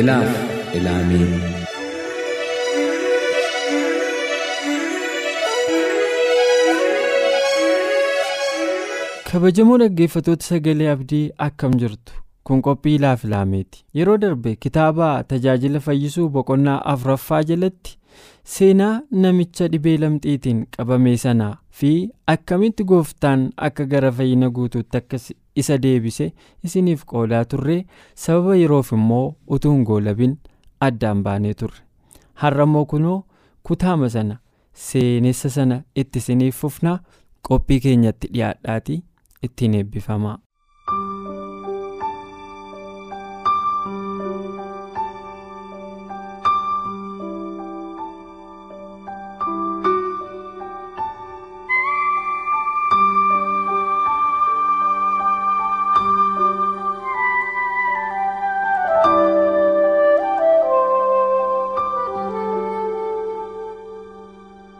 Ilaaf ilaamee kabajamoo dhaggeeffatoota sagalee abdii akkam jirtu kun qophii ilaaf ilaameeti yeroo darbe kitaaba tajaajila fayyisuu boqonnaa afuraffaa jalatti seenaa namicha dhibee lamxiitiin qabame sanaa fi akkamitti gooftaan akka gara fayyina guutuutti akka isa deebise isiniif qoodaa turre. Sababa yeroof immoo utuu hin goolabin addaan baanee turre. Har'ammoo kunoo kutaama sana seenessa sana itti isiniif fufnaa qophii keenyatti dhiyaadhaatii ittiin eebbifamaa.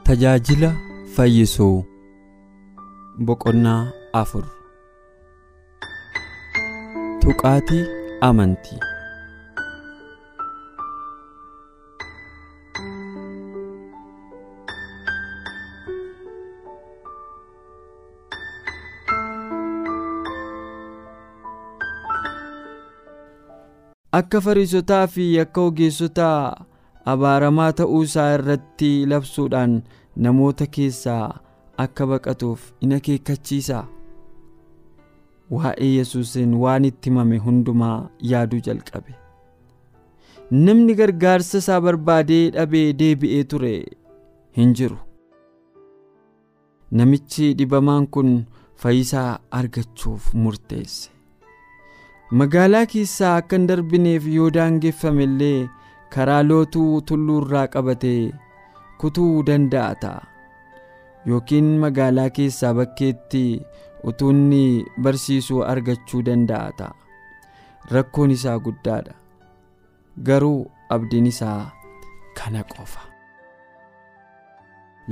Tajaajila fayyisuu. Boqonnaa afur. Tuqaatii amantii akka fariisotaa fi akka ogeessotaa abaaramaa ta'uu isaa irratti labsuudhaan namoota keessaa akka baqatuuf in akeekkachiisa waa'ee yesuusin waan itti himame hundumaa yaaduu jalqabe. Namni gargaarsa isaa barbaadee dhabee deebi'ee ture hin jiru. Namichi dhibamaan kun fayyisaa argachuuf murteesse. Magaalaa keessaa akka hin darbineef yoo daangeffame illee karaa lootuu tulluu irraa qabatee kutuu danda'a ta'a yookiin magaalaa keessaa bakkeetti utuunni barsiisuu argachuu danda'a ta'a rakkoon isaa guddaadha. Garuu abdiin isaa kana qofa.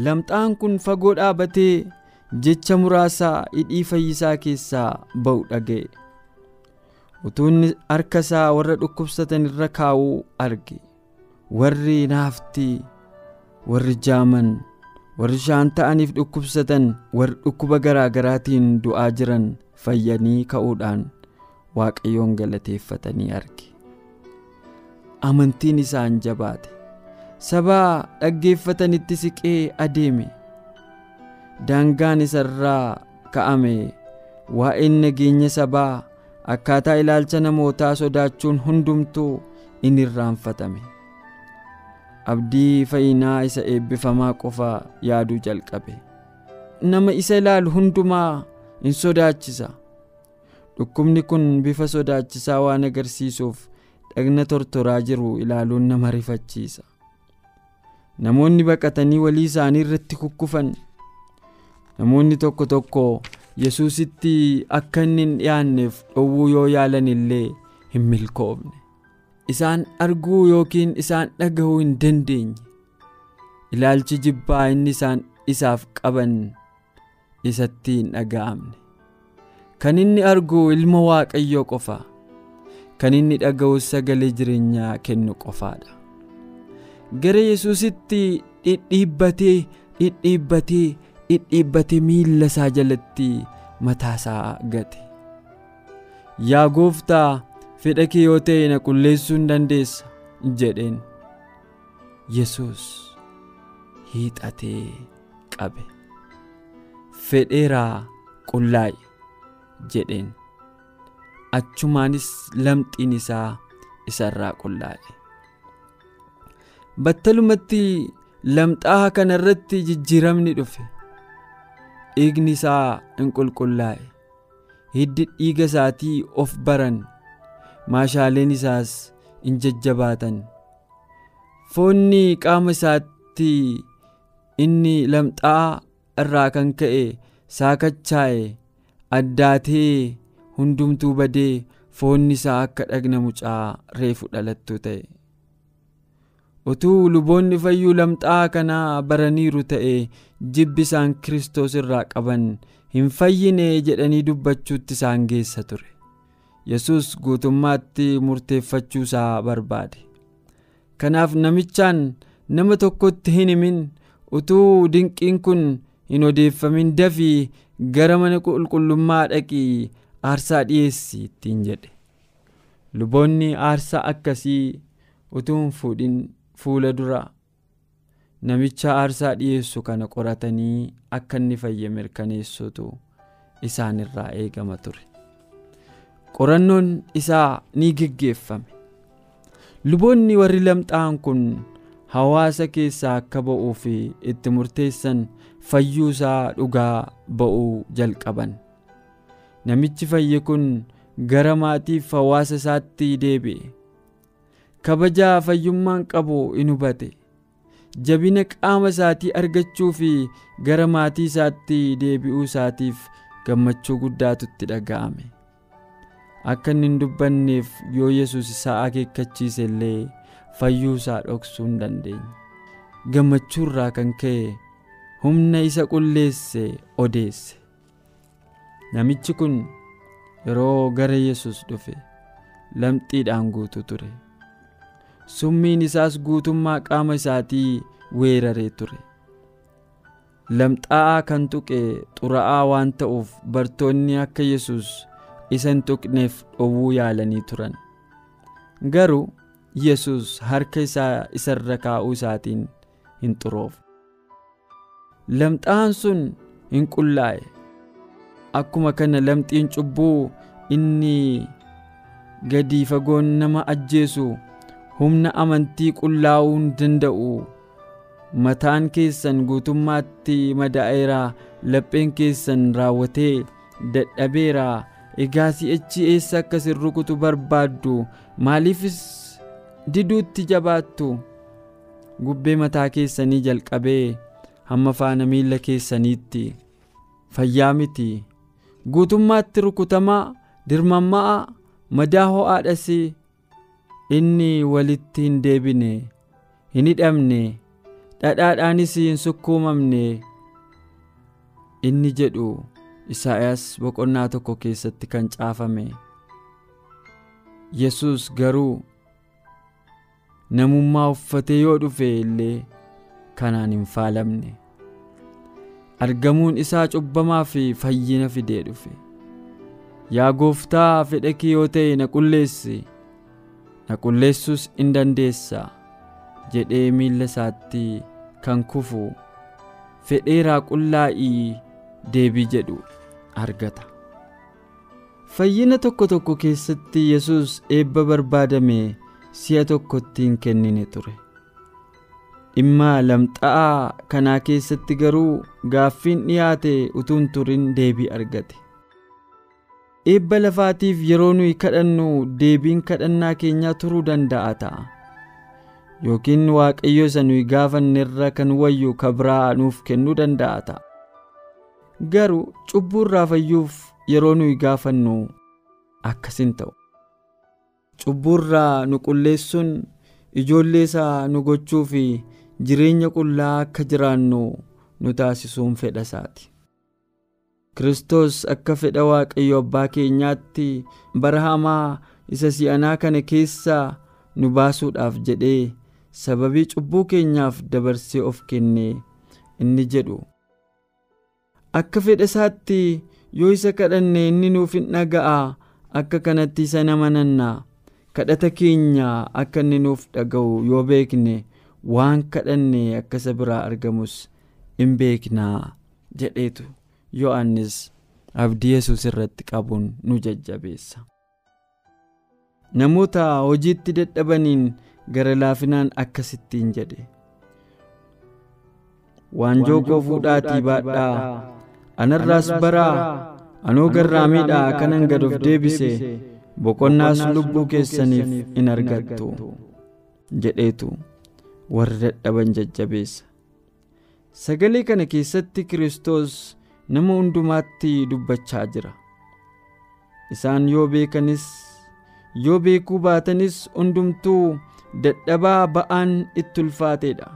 Lamxaan kun fagoo dhaabatee jecha muraasaa hidhii fayyisaa keessaa ba'u dhaga'e. Utuunni harka isaa warra dhukkubsatan irra kaa'uu arge warri naaftii warri jaaman warri shaan ta'aniif dhukkubsatan warri dhukkuba garaa garaatiin du'aa jiran fayyanii ka'uudhaan waaqayyoon galateeffatanii arge. Amantiin isaan jabaate. Sabaa dhaggeeffatanitti siqee adeeme. Daangaan isarraa ka'ame. Waa'een nageenya sabaa akkaataa ilaalcha namootaa sodaachuun hundumtuu in irraanfatame abdii fayyinaa isa eebbifamaa qofa yaaduu jalqabe. Nama isa ilaalu hundumaa in sodaachisa. Dhukkubni kun bifa sodaachisaa waan agarsiisuuf dhagna tortoraa jiru ilaaluun nama rifachiisa. Namoonni baqatanii walii isaanii irratti kukkufan. Namoonni tokko tokko yesuusitti akka inni hin dhiyaanneef dhowwuu yoo yaalan illee hin milkoofne isaan arguu yookiin isaan dhaga'uu hin dandeenye. Ilaalchi jibbaa inni isaan isaaf qaban isatti hin dhaga'amne. Kan inni argu ilma waaqayyoo qofa. Kan inni dhaga'us sagalee jireenyaa kennu qofaadha. Gara yesuusitti dhidhiibbatee dhidhiibbatee dhidhiibbatee miilla isaa jalatti mataa isaa gate. Yaa gooftaa fedha kee yoo ta'e na qulleessuu hin dandeessa jedheen. Yesus hiixatee qabe. Fedheeraa qullaa'i jedheen. Achumaanis lamxiin isaa isarraa qullaa'e battalumatti lamxaa kana irratti jijjiiramni dhufe. Dhiigni isaa hin qulqullaa'e hiddi dhiiga isaatii of baran maashaaleen isaas in jajjabaatan. Foonni qaama isaatti inni lamxaa irraa kan ka'e saakachaa'e addaatee hundumtuu badee foonni isaa akka dhagna mucaa reefu dhalattu ta'e. Utuu luboonni fayyuu lamxaa kanaa baraniiru ta'e jibbi isaan kiristoos irraa qaban hin fayyine jedhanii dubbachuutti isaan geessa ture yesus guutummaatti murteeffachuu isaa barbaade. Kanaaf namichaan nama tokkotti hin himin. Utuu dinqiin kun hin odeeffamin dafii gara mana qulqullummaa dhaqii aarsaa dhiyeessi ittiin jedhe. Luboonni aarsaa akkasii utuu hin fuudhin fuula dura namicha aarsaa dhiyeessu kana qoratanii akka inni fayye mirkaneessutu isaan irraa eegama ture qorannoon isaa ni geggeeffame. Luboonni warri lamxaa'an kun hawaasa keessaa akka ba'uu fi itti murteessan fayyuu isaa dhugaa ba'uu jalqaban. Namichi fayye kun gara maatiif hawaasa isaatti deebi'e. Kabajaa fayyummaan qabu in hubate. Jabina qaama isaatii argachuu fi gara maatii isaatti deebi'uu isaatiif gammachuu guddaatu itti dhaga'ame akka inni hin dubbanneef yoo yesus isaa akeekkachiise illee fayyuu isaa dhoksuu hin dandeenye. Gammachuu irraa kan ka'e humna isa qulleesse odeesse. Namichi kun yeroo gara yesus dhufe lamxiidhaan guutu ture. Summiin isaas guutummaa qaama isaatii weeraree ture. Lamxaa'aa kan tuqe xuraa'aa waan ta'uuf bartoonni akka yesus isa hin tuqneef dhowwuu yaalanii turan. Garuu yesus harka isaa isarra kaa'uu isaatiin hin xuroofne lamxaa'aan sun hin qullaa'e akkuma kana lamxiin cubbuu inni gadi fagoon nama ajjeesu humna amantii qullaa'uu hin danda'u. Mataan keessan guutummaatti madaa'eera lapheen keessan raawwatee dadhabeera egaa si'achi eessa akka isin rukutu barbaaddu? Maaliifis diduutti jabaattu? Gubbee mataa keessanii jalqabee hamma faana miilla keessaniitti. Fayyaa miti. Guutummaatti rukutamaa dirmamma'a madaa ho'aadhas inni walitti hin deebine hin hidhamne. Dhadhaadhaanis hin sukkuumamne. Inni jedhu isaayaas boqonnaa tokko keessatti kan caafame. Yesus garuu namummaa uffatee yoo dhufe illee kanaan hin faalamne. Argamuun isaa cubbamaa fi fayyina fidee dhufe. Yaa gooftaa fedha yoo ta'e na qulleessi na qulleessuus in dandeessa jedhee miilla isaatti kan kufu. Fedheeraa qullaa'ii deebii jedhu argata. Fayyina tokko tokko keessatti yesus eebba barbaadame si'a tokkotti hin kennine ture. Dhimma lamxaa'aa kanaa keessatti garuu gaaffiin dhiyaate utuu hin turin deebii argate. Eebba lafaatiif yeroo nuyi kadhannu deebiin kadhannaa keenyaa turuu danda'a ta'a. Yookiin waaqayyo isa nuyi gaafannerra kan wayyu kabraa nuuf kennuu danda'a ta'a garuu cubbuu irraa fayyuuf yeroo nuyi gaafannu akkas hin ta'u. Cubbuu irraa nu qulleessuun ijoollee isaa nu gochuu fi jireenya qullaa akka jiraannu nu taasisuun fedha isaati. Kiristoos akka fedha waaqayyo abbaa keenyaatti bara hamaa isa si'anaa kana keessaa nu baasuudhaaf jedhee sababii cubbuu keenyaaf dabarsee of kenne inni jedhu akka fedha isaatti yoo isa kadhanne inni nuuf hin dhaga'a akka kanatti isa nama nannaa kadhata keenya akka inni nuuf dhaga'u yoo beekne waan kadhanne akka isa biraa argamus in beeknaa jedheetu. Yohannis abdii yesus irratti qabuun nu jajjabeessa. Namoota hojiitti dadhabaniin gara laafinaan akkasittiin jedhe. Waanjoo koo fuudhaatii baadhaa anarraas baraa anuu garraamiidhaa kanan gad of deebise boqonnaas lubbuu keessaniif in argattu jedheetu warra dadhaban jajjabeessa sagalee kana keessatti kiristoos nama hundumaatti dubbachaa jira. Isaan yoo beekanis yoo beekuu baatanis hundumtuu dadhabaa ba'aan itti ulfaateedha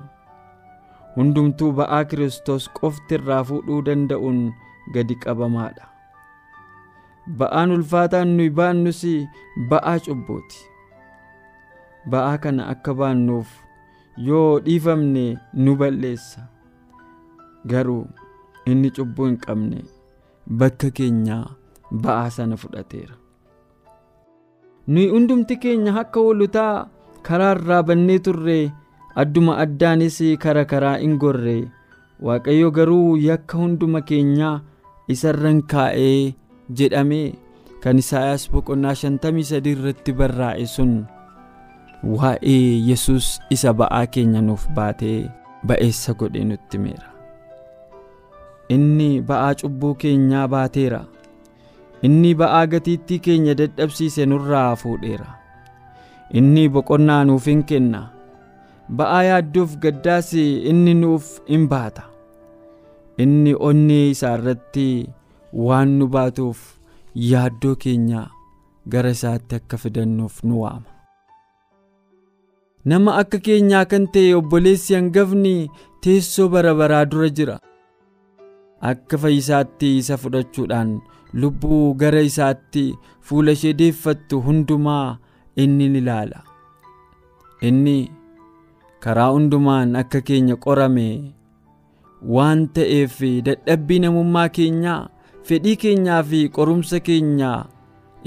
hundumtuu ba'aa kiristoos qofti irraa fuudhuu danda'uun gadi qabamaadha. Ba'aan ulfaataan nuyi baannus ba'aa cubbuuti ba'aa kana akka baannuuf yoo dhiifamne nu balleessa. Garuu inni cubbuu hin qabne bakka keenyaa ba'aa sana fudhateera. Nuyi hundumti keenya akka hoolotaa karaa irraa bannee turre adduma addaanis kara karaa hin gorre. Waaqayyo garuu yakka hunduma keenyaa isarran kaa'ee jedhamee kan isaayaas boqonnaa 53 irratti barraa'e sun waa'ee yesus isa ba'aa keenya nuuf baatee ba'eessa godhe nutti himeera inni ba'aa cubbuu keenyaa baateera. Inni ba'aa gatiittii keenya dadhabsiise nurraa fuudheera. Inni boqonnaa nuuf hin kenna ba'aa yaadduuf gaddaas inni nuuf hin baata. Inni onnee isaa irratti waan nu baatuuf yaaddoo keenya gara isaatti akka fidannuuf nu waama. Nama akka keenyaa kan ta'e obboleessi hangafni teessoo bara baraa dura jira. Akka fayyisaatti isa fudhachuudhaan lubbuu gara isaatti fuula ishee deeffattu hundumaa inni ni ilaala. Inni karaa hundumaan akka keenya qorame waan ta'eef dadhabbii namummaa keenyaa fedhii keenyaa fi qorumsa keenyaa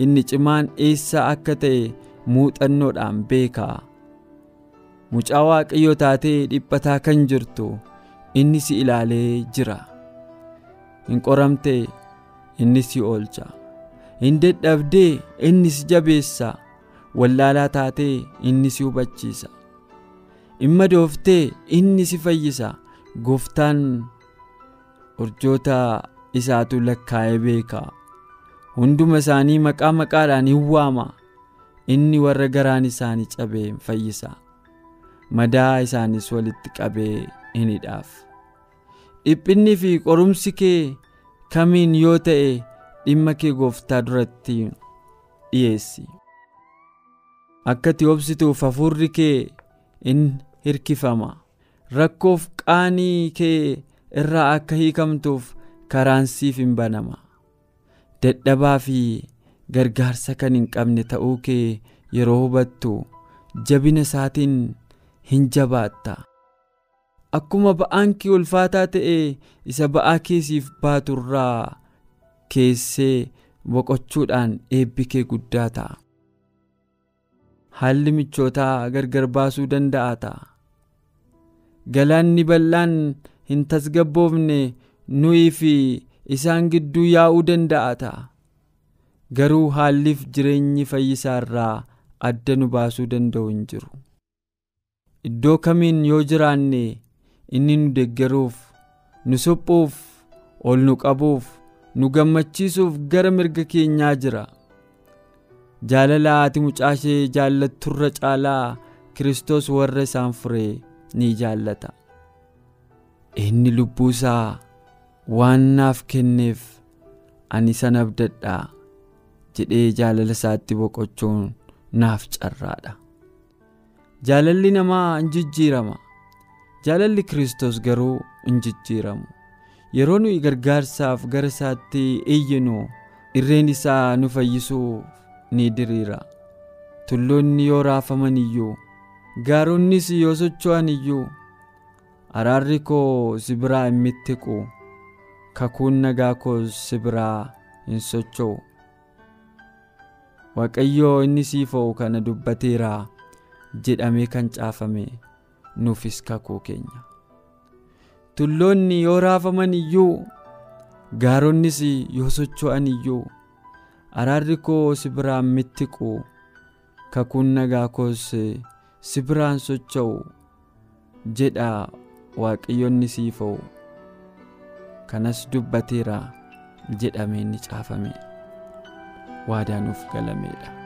inni cimaan eessa akka ta'e muuxannoodhaan beekaa. Mucaa waaqayyoo taatee dhiphataa kan jirtu inni si ilaalee jira. Hin qoramte inni si oolcha. Hin dadhabdee inni si jabeessa. Wallaalaa taatee inni si hubachiisa hin madooftee inni si fayyisa. Gooftaan urjoota isaatu lakkaa'ee beeka. Hunduma isaanii maqaa maqaadhaan hin waama. Inni warra garaan isaanii cabee hin fayyisa. Madaa isaanis walitti qabee hin hidhaaf. Dhiphinni fi qorumsi kee kamiin yoo ta'e dhimma kee gooftaa duratti dhiyeessi. Akka ati obsituuf hafuurri kee in hirkifama. Rakkoof qaanii kee irraa akka hiikamtuuf karaan siif hin banama. Dadhabaa fi gargaarsa kan hin qabne ta'uu kee yeroo hubattu jabina isaatiin hin jabaatta. Akkuma ba'aan kee ulfaataa ta'e isa ba'aa keesiif baaturraa keessee boqochuudhaan eebbi kee guddaa ta'a. Haalli michootaa gargar baasuu danda'a ta'a galaanni bal'aan hin tasgabboofne nuyi fi isaan gidduu yaa'uu danda'a ta'a. Garuu haalliif jireenyi fayyisaa irraa adda nu baasuu danda'u hin jiru. Iddoo kamiin yoo jiraanne inni nu deggeruuf nu suphuuf ol nu qabuuf nu gammachiisuuf gara mirga keenyaa jira. Jaalala haati mucaashee jaallatturra caalaa kiristoos warra isaan furee ni jaallata inni lubbuu isaa waan naaf kenneef ani san abdadhaa jedhee jaalala isaatti boqochuun naaf carraadha. Jaalalli namaa hin jijjiirama. Jaalalli kiristoos garuu hin jijjiiramu. Yeroo nuyi gargaarsaaf gara isaatti iyyinu irreen isaa nu fayyisuuf ni diriira. Tulloonni yoo raafaman iyyuu gaaronnis yoo socho'an iyyuu araarri koo si biraa hin mittiqu. Kakuun nagaa koos si biraa hin socho'u. Waaqayyoo inni siif o'u kana dubbateera jedhamee kan caafame nuufis kakuu keenya. Tulloonni yoo raafaman iyyuu gaaronnis yoo socho'an iyyuu araarri koo si biraan mittiqu. Kakuun nagaa koos si biraan socho'u jedha waaqayyoonni siif o'u kanas dubbateera jedhamee inni caafame waadaa nuuf galameedha.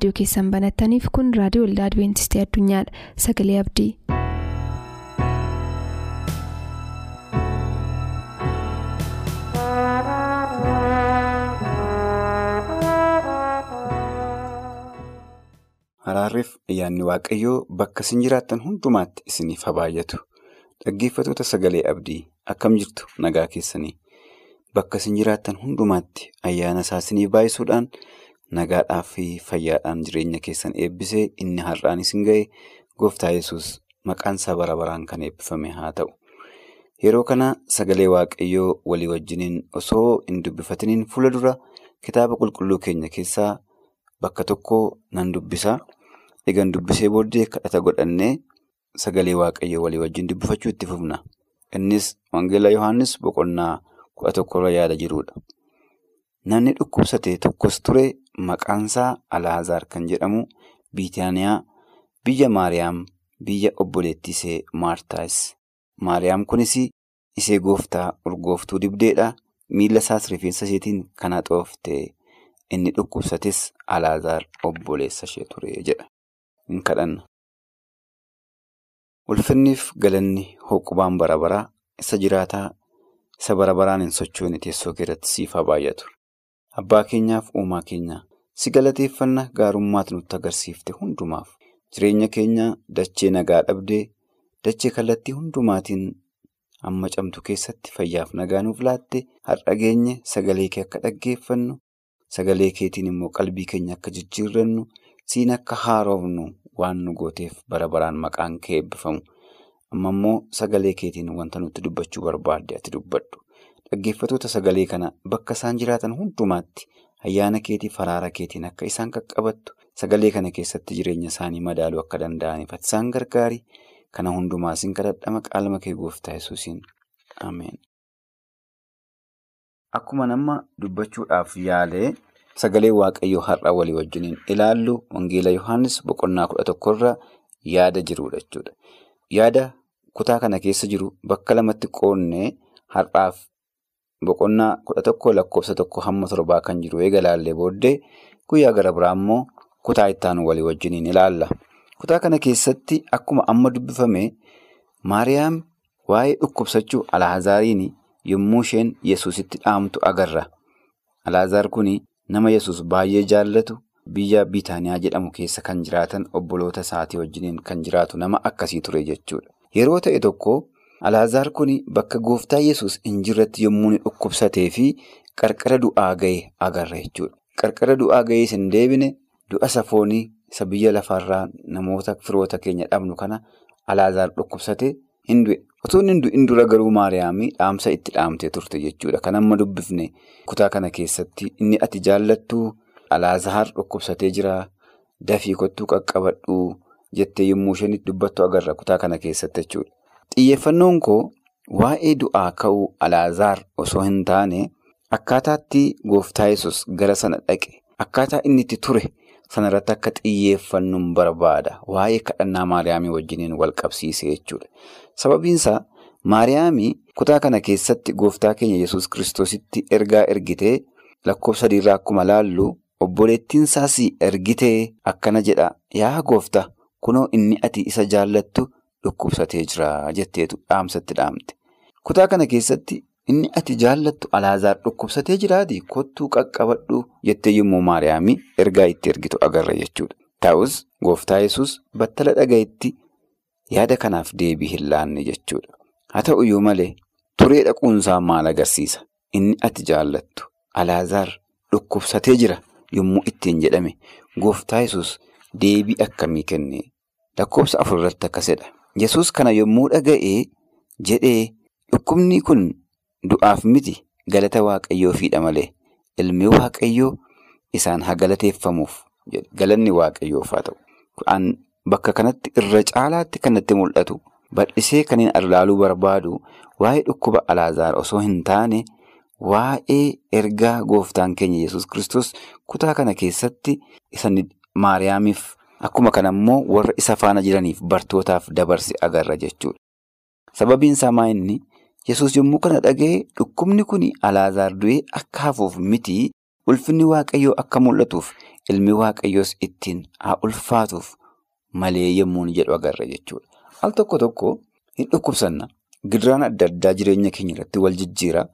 Raadiyoo keessan banattaniif kun raadiyoo waldaa adibeentistii addunyaadha sagalee abdii. Araarriif ayyaanni waaqayyoo bakka isin jiraattan hundumaatti isiniif haa baay'atu. Dhaggeeffatoota sagalee abdii akkam jirtu nagaa keessanii bakka isin jiraattan hundumaatti ayyaana isaa isiniif baay'isuudhaan nagaadhaa fi fayyaadhaan jireenya keessan eebbisee inni har'aan isin ga'e gooftaa yesus maqaan isaa bara baraan kan eebbifame haa ta'u. Yeroo kana sagalee waaqayyoo walii wajjiniin osoo hin dubbifatiniin fuula dura kitaaba qulqulluu keenya keessaa bakka tokko nan dubbisa. Egan dubbisee booddee kadhata godhannee sagalee waaqayyoo walii wajjin dubbifachuu itti fufna. Innis Wangeelaa Yohaannis boqonnaa kudha tokkorra yaada jirudha. Namni dhukkubsate tokkos ture maqaansaa Alaazaar kan jedhamu Biitaaniyaa biyya Maariyaam biyya obboleettii Maartaas. Maariyaam kunis ishee gooftaa urgooftuu dibdeedha. Miila isaas rifeensa isheetiin kan haxoofte. Inni dhukkubsates Alaazaar obboleessa ishee ture jedha. Hin kadhanna. Ulfinniif galanni hoqqubaan bara baraa isa jiraataa isa bara baraan hin sochoone teessoo keerratti siif baay'atu. Abbaa keenyaaf uumaa keenya si galateeffanna gaarummaatu nutti agarsiifte hundumaaf jireenya keenya dachee nagaa dhabdee dachee kallattii hundumaatiin amma camtu keessatti fayyaaf nagaa nuuf laatte har'a geenye sagalee kee akka dhaggeeffannu. Sagalee keetiin immoo qalbii keenya akka jijjiirrannu siin akka haarofnu waan nu gooteef bara baraan maqaan kee eebbifamu. Amma immoo sagalee keetiin wanta nutti dubbachuu barbaadde ati dubbadhu. Dhaggeeffatoota sagalee kana bakka isaan jiraatan hundumaatti ayyaana keetiif araara keetiin akka isaan qaqqabattu sagalee kana keessatti jireenya isaanii madaaluu akka danda'aniif ati isaan gargaari. Kana hundumaa siin kadhadha maqaa kee gooftaa yesuusiin Ameen. Akkuma nama dubbachuudhaaf yaalee sagalee waaqayyoo har'a walii wajjiniin ilaallu Wangeela Yohaannis boqonnaa kudha tokkorra yaada jirudha jechuudha. Yaada kutaa kana keessa jiru bakka lamatti qoonnee har'aaf boqonnaa kudha tokko lakkoofsa tokko hamma torbaa kan jiru eega ilaallee booddee guyyaa gara biraa immoo kutaa ittaanu walii wajjiniin ilaalla. Kutaa kana keessatti akkuma amma dubbifame Maariyaam waa'ee dhukkubsachuu Alaazaariin yommuu isheen Yesuusitti dhaamtu agarra. Alaazaar kun nama Yesuus baay'ee jaallatu biyya Biitaaniyaa jedhamu keessa kan jiraatan obboloota isaatii wajjiniin kan jiraatu nama akkasii ture jechuudha. Yeroo ta'e tokko Alaazaar kun bakka gooftaa Yesuus hin jirretti yommuu dhukkubsatee fi qarqara du'aa ga'e agarra jechuudha. Qarqara du'aa ga'ee hin deebine du'a safoonii isa biyya lafaarraa namoota firoota keenya dhabnu kana Alaazaar dhukkubsate hin du'e. Otoo hin dura garuu Maariyaamii dhaamsa itti dhaamtee turte jechuudha. Kan amma dubbifne kutaa kana keessatti inni ati jaallattu Alaazaar dhukkubsatee jira. Dafii kottuu qaqqabadhu jettee yommuu isheen dubbattu agarra kutaa kana keessatti jechuudha. Xiyyeeffannoon koo waa'ee du'aa ka'uu Alaazaar osoo hin taane akkaataatti gooftaa yesus gara sana dhaqe akkaataa inni itti ture sanarratti akka xiyyeeffannuun barbaada. Waa'ee kadhannaa Maariyaamii wajjiniin wal qabsiisee jechuudha. Sababiinsaa Maariyaamii kutaa kana keessatti gooftaa keenya yesus kiristoositti ergaa ergitee lakkoofsa sadiirraa akkuma laallu obboleettiin isaas ergitee akkana jedha yaa gooftaa kunoo inni ati isa jaallattu dhukkubsatee jira jetteetu dhaamsatti dhaamte. Kutaa kana keessatti inni ati jaallattu Alaazaar dhukkubsatee jiraati kottuu qaqqabadhu jettee yommuu Maariyaamii ergaa itti ergitu agarra jechuudha. Ta'us gooftaa yesus battala dhaga'itti yaada kanaaf deebii hin laanne jechuudha. Haa ta'uyyuu malee turee dhaquunsaa maal agarsiisa? Inni ati jaallattu Alaazaar dhukkubsatee jira yommuu ittiin jedhame gooftaa yesus deebii akkamii kenne? Lakkoofsa afur irratti akkasidha. Yesus kana yommuu dhaga'ee jedhee dhukkubni kun du'aaf miti galata waaqayyoofiidha malee ilmi waaqayyoo isaan haa galateeffamuuf galanni waaqayyoof haa ta'u. Bakka kanatti irra caalaatti kan natti mul'atu bal'isee kan hin ilaaluu barbaadu waa'ee dhukkuba Alaazaar osoo hin taane waa'ee ergaa gooftaan keenya yesus kristos kutaa kana keessatti isa Maariyaamiif akkuma kana immoo warra isa faana jiraniif bartootaaf dabarse agarra jechuudha. Sababiin isaa maa inni yesus yommuu kana dhaga'e dhukkubni kun Alaazaar du'ee akka hafuuf miti ulfinni waaqayyoo akka mul'atuuf ilmi waaqayyoos ittiin haa ulfaatuuf malee yommuu jedhu agarra jechuudha. Al tokko tokko hin dhukkubsanna. Gidiraan adda addaa jireenya keenya irratti wal jijjiira.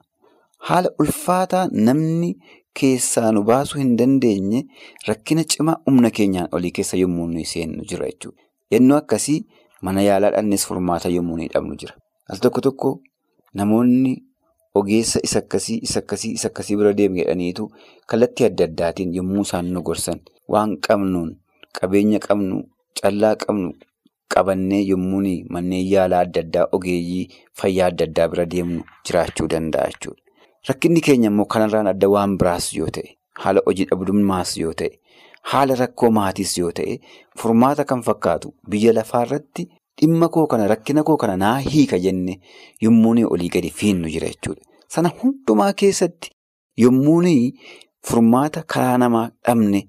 Haala ulfaataa namni keessaa nu baasuu hin dandeenye rakkina cimaa humna keenyaan olii keessa yommuu nuyi seennu jira jechuudha. Yennoo akkasii mana yaalaadhaanis furmaata yommuu nuyi dhabnu jira. Al tokko tokko namoonni ogeessa isa akkasii isa akkasii isa akkasii bira deemu jedhaniitu kallattii adda addaatiin yommuu isaan nu gorsan waan qabnuun qabeenya qabnu callaa qabnu. Qabannee yommuu manneen yaalaa adda addaa ogeeyyii fayyaa adda addaa bira deemnu jiraachuu danda'a jechuudha. Rakkinni keenya immoo kanarraan adda waan biraas yoo ta'e, haala hojii dhabdummaas yoo ta'e, haala rakkoo maatiis yoo ta'e, furmaata kan fakkaatu biyya lafaarratti dhimma koo kana rakkina koo kana naa hiika jenne yommuu olii gadi fiinnu jira jechuudha. Sana hundumaa keessatti yommuu furmaata karaa namaa dhabne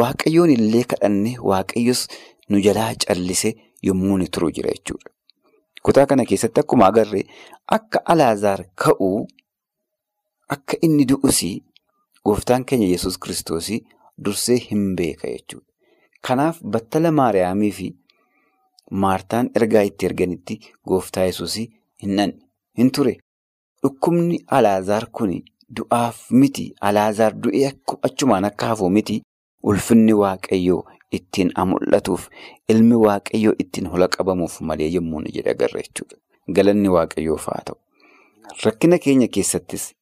waaqayyoon illee kadhanne waaqayyos. Nu jalaa callise yommuu turu jira jechuudha. Kutaa kana keessatti akkuma agarree akka Alaazaar ka'uu akka inni du'us gooftaan keenya yesus kiristoos dursee hin beeka jechuudha. Kanaaf battala Maariyaamii fi Maartaan ergaa itti erganitti gooftaa yesus hin ture. Dhukkubni Alaazaar kun du'aaf miti. Alaazaar du'ee achumaan akka hafu miti. Ulfinni waaqayyoo. Ittiin mul'atuuf ilmi waaqayyoo ittiin hola qabamuuf malee yommuu ni jedhe agarra jechuudha. Galanni waaqayyoof haa ta'u. Rakkina keenya keessattis,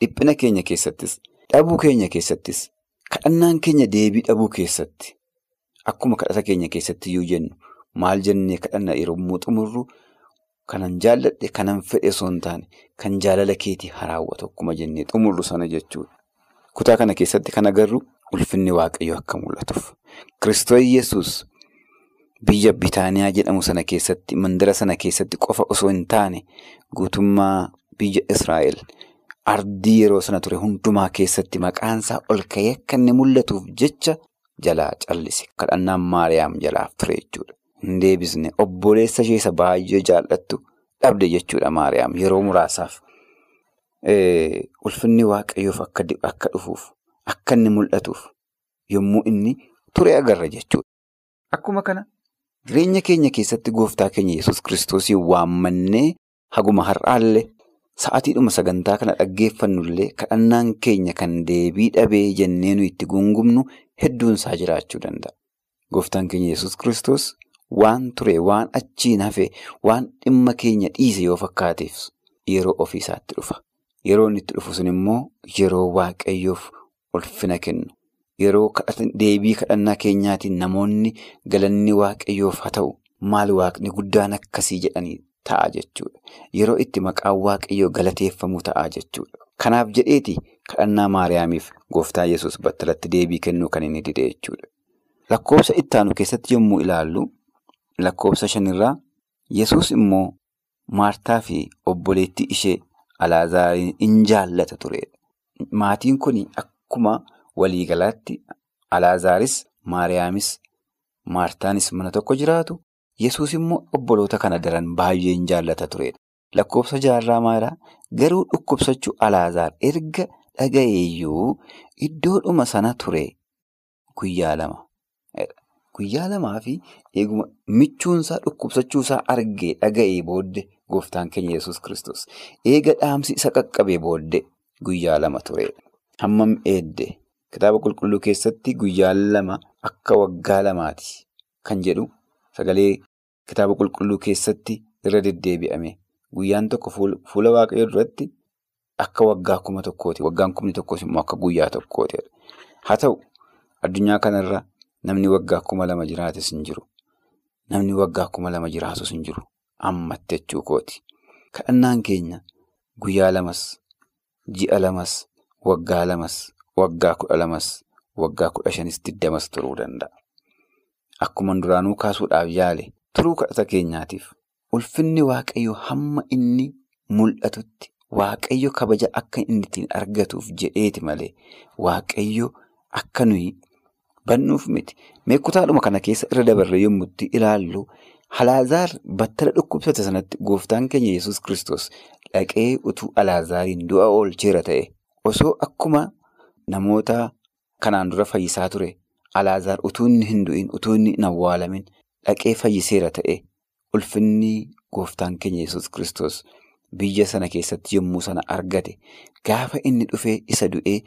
dhiphina keenya keessattis, dhabuu keenya keessattis, kadhannaan keenya deebii dhabuu keessatti akkuma kadhata keenya keessatti iyyuu jennu maal jennee kadhanna yeroo xumurru kanan jaalladhe kanan fedhe osoo hin kan jaalala keetii haraawwatu akkuma jennee xumurru sana jechuudha. Kutaa kana keessatti kan agarru. Ulfinni waaqayyoo akka mul'atuuf Kiristoos Yesuus biyya Bitaaniyaa jedhamu sana keessatti mandara sana keessatti qofa osoo hin taane guutummaa biyya Israa'el ardii yeroo sana ture hundumaa keessatti maqaansaa ol ka'ee akka inni mul'atuuf jecha jalaa callise kadhannaan Maariyaam jalaaf ture jechuudha. Hin deebisne obboleessa ishee isa baay'ee jaallattu dhabde jechuudha Maariyaam yeroo muraasaaf ulfinni waaqayyoof akka dhufuuf. Akka inni mul'atuuf yommuu inni ture agarra jechuudha. Akkuma kana jireenya keenya keessatti gooftaa keenya yesus kiristoosii waammannee haguma har'aallee sa'atiidhuma sagantaa kana dhaggeeffannullee kadhannaan keenya kan deebii dhabee jennee nu itti gungumnu hedduunsaa jiraachuu danda'a. Gooftaan keenya yesus kiristoos waan ture waan achiin hafe waan dhimma keenya dhiise yoo fakkaateef yeroo ofiisaatti dhufa. Yeroo inni itti dhufu sun immoo yeroo waaqayyoof. Ulfina kennu yeroo deebii kadhannaa keenyaatiin namoonni galanni waaqayyoof haa ta'u maal waaqni guddaan akkasii jedhanii ta'a jechuudha. Yeroo itti maqaan waaqayyoo galateeffamu ta'a jechuudha. Kanaaf jedheeti kadhannaa Maariyaamiif gooftaa yesus battalatti deebii kennuu kan inni dide jechuudha. Lakkoofsa ittaanu keessatti yommuu ilaallu lakkoofsa shanirraa yesus immoo Maartaa fi obboleettii ishee Alaazaariin in jaallata turedha. Maatiin kun akkuma waliigalaatti Alaazaaris Maariyaamis Maartaanis mana tokko jiraatu yesus immoo obboloota kana daran baay'ee in jaallata turedha. Lakkoofsa jaarraa maalaa garuu dhukkubsachuu Alaazaar erga dhaga'eeyyuu iddoodhuma sana ture guyyaa lama. Guyyaa lamaa fi eeguma michuunsaa dhukkubsachuusaa argee dhaga'ee booddee gooftaan keenya yesus kristos eega dhaamsi isa qaqqabee booddee guyyaa lama turedha. Hammam eedde kitaaba qulqulluu keessatti guyyaa lama akka waggaa lamaati kan jedhu sagalee kitaaba qulqulluu keessatti irra deddeebi'ame guyyaan tokko fuula waaqayyoo duratti akka waggaa kuma tokkooti. Waggaan kumni tokkos immoo akka guyyaa tokkooti. Haa ta'u addunyaa kanarra namni waggaa kuma lama jiraates hin jiru. Namni waggaa kuma lama jiraatus hin jiru. Ammatti jechuu kooti. Kadhannaan keenya guyyaa lamas, ji'a lamas, waggaa lamas, waggaa kudha lamas, waggaa kudha shanis digdamas turuu danda'a. Akkuma duraanuu kaasuudhaaf yaale turuu kadhata keenyaatiif ulfinni waaqayyoo hamma inni mul'atutti waaqayyo kabaja akka inni ittiin argatuuf jedheeti malee waaqayyo akka nuyi bannuuf miti. Mee kutaadhuma kana keessa irra dabarre yommuu itti ilaallu Alaazaar battala dhukkubsate sanatti gooftaan keenya yesus kristos dhaqee utuu Alaazaariin du'a oolcheera ta'e osoo akkuma namoota kanaan dura fayyisaa ture Alaazaar utuu inni hin du'in utuu inni hin awwaalamin dhaqee fayyiseera ta'e ulfinni gooftaan keenya yesus kristos biyya sana keessatti yommuu sana argate gaafa inni dhufee isa du'ee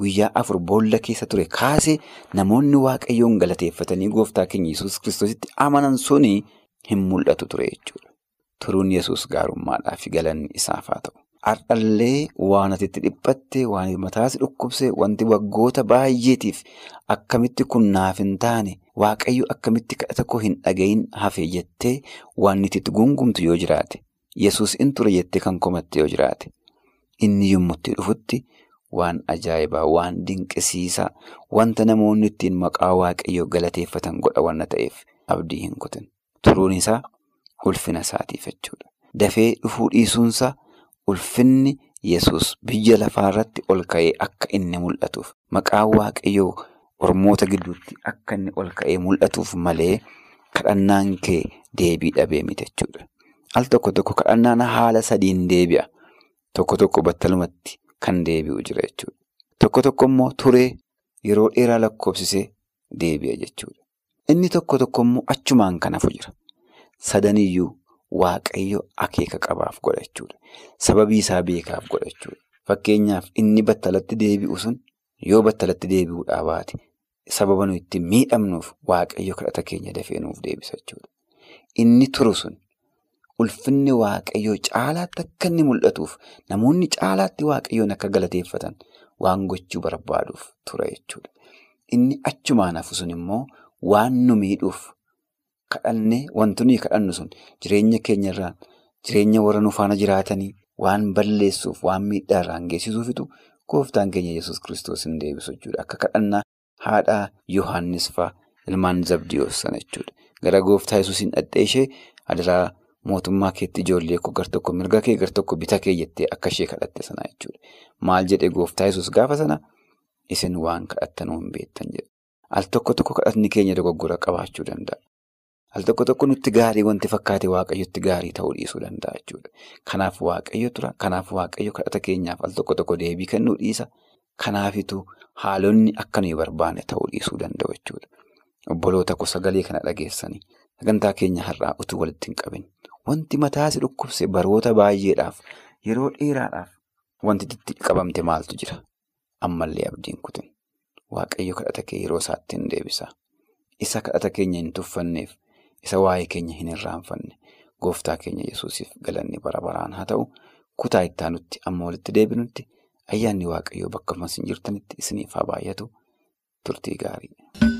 guyyaa afur boolla keessa ture kaasee namoonni waaqayyoon galateeffatanii gooftaa keenya yesus kristositti amanan suni hin mul'atu ture jechuudha. Turuun yesus gaarummaadhaa fi galanni isaaf haa ta'u. Har'allee waan ati itti dhiphatte, waan mataasi dhukkubse, wanti waggoota baay'eetiif akkamitti kun naaf hin taane, waaqayyo akkamitti kadhata koo hin dhagayin hafe jettee waan itti gungumtu yoo jiraate, yesus in ture jettee kan komatte yoo jiraate, inni yommuu itti dhufutti waan ajaa'ibaa, waan dinqisiisaa, wanta namoonni ittiin maqaa waaqayyoo galateeffatan godha waan ta'eef abdii hin kutin. Turuun isaa ulfina isaatiif jechuudha. Dafee dhufuu dhiisuunsaa ulfinni yesus biyya lafaa irratti ol ka'ee akka inni mul'atuuf maqaan waaqayyoo ormoota gidduutti akka inni ol ka'ee mul'atuuf malee kadhannaan kee deebii dhabee miti jechuudha. Al tokko tokko kadhannaan haala sadiin deebi'a. Tokko tokko battalumatti kan deebi'u jira jechuudha. Tokko tokko immoo turee yeroo dheeraa lakkoofsisee deebi'a jechuudha. Inni tokko tokko immoo achumaan kan hafu jira. Sadaniyyuu waaqayyo akeeka qabaaf godha jechuudha. Sababii isaa beekaaf godha. Fakkeenyaaf inni battalatti deebi'u sun yoo battalatti deebi'uudhaa baate sababa nuyi itti miidhamnuuf waaqayyo kadhata keenya dafee nuuf deebisa. Inni turu sun ulfinni waaqayyoo caalaatti akka inni mul'atuuf namoonni caalaatti waaqayyoon akka galateeffatan waan gochuu barbaaduuf tura jechuudha. Inni achumaan hafu sun immoo waan nu miidhuuf kadhannee wanti nuyi kadhannu sun jireenya keenyarraan jireenya warra nu faana jiraatanii waan balleessuuf waan miidhaarraan geessisuufitu gooftaan keenya yesus kiristoos hin deebisu jechuudha. Akka kadhannaa haadha Yohaannis ilmaan Zabdiyoos sana jechuudha. Gara gooftaa yesuusiin dhadhee ishee adaraa mootummaa keetti ijoollee koo gar tokko mirga kee gar tokko bita kee jettee akka ishee kadhatte sana jechuudha. Maal jedhee gooftaa yesus gaafa sana isin waan kadhattanuu hin beektan jedha. Al tokko tokko kadhatni keenya dogoggora qabaachuu danda'a. Al tokko tokko nutti gaarii wanti fakkaate waaqayyotti gaarii ta'uu dhiisuu danda'a jechuudha. Kanaaf waaqayyo tura. Kanaaf waaqayyo kadhata keenyaaf al tokko tokko deebii kennuu dhiisa. Kanaafitu haalonni akka nuyi barbaanne ta'uu dhiisuu danda'u jechuudha. Obboloota koo sagalee kana dhageessanii sagantaa keenya har'aa utuu walitti hin qabin wanti mataasi dhukkubse baroota baay'eedhaaf yeroo dheeraadhaaf wanti itti qabamte maaltu jira? Ammallee abdiin kutin. Waaqayyo kadhata kee yeroo isaatti hin deebisa. Isa kadhata keenya hin tuffanneef, isa waa'ee keenya hin irraanfanne, gooftaa keenya yesuusiif galanni bara baraan haa ta'u, kutaa itti aanutti amma walitti deebinutti ayyaanni waaqayyoo bakka hin jirtanitti isiniif haa baay'atu turtii gaarii.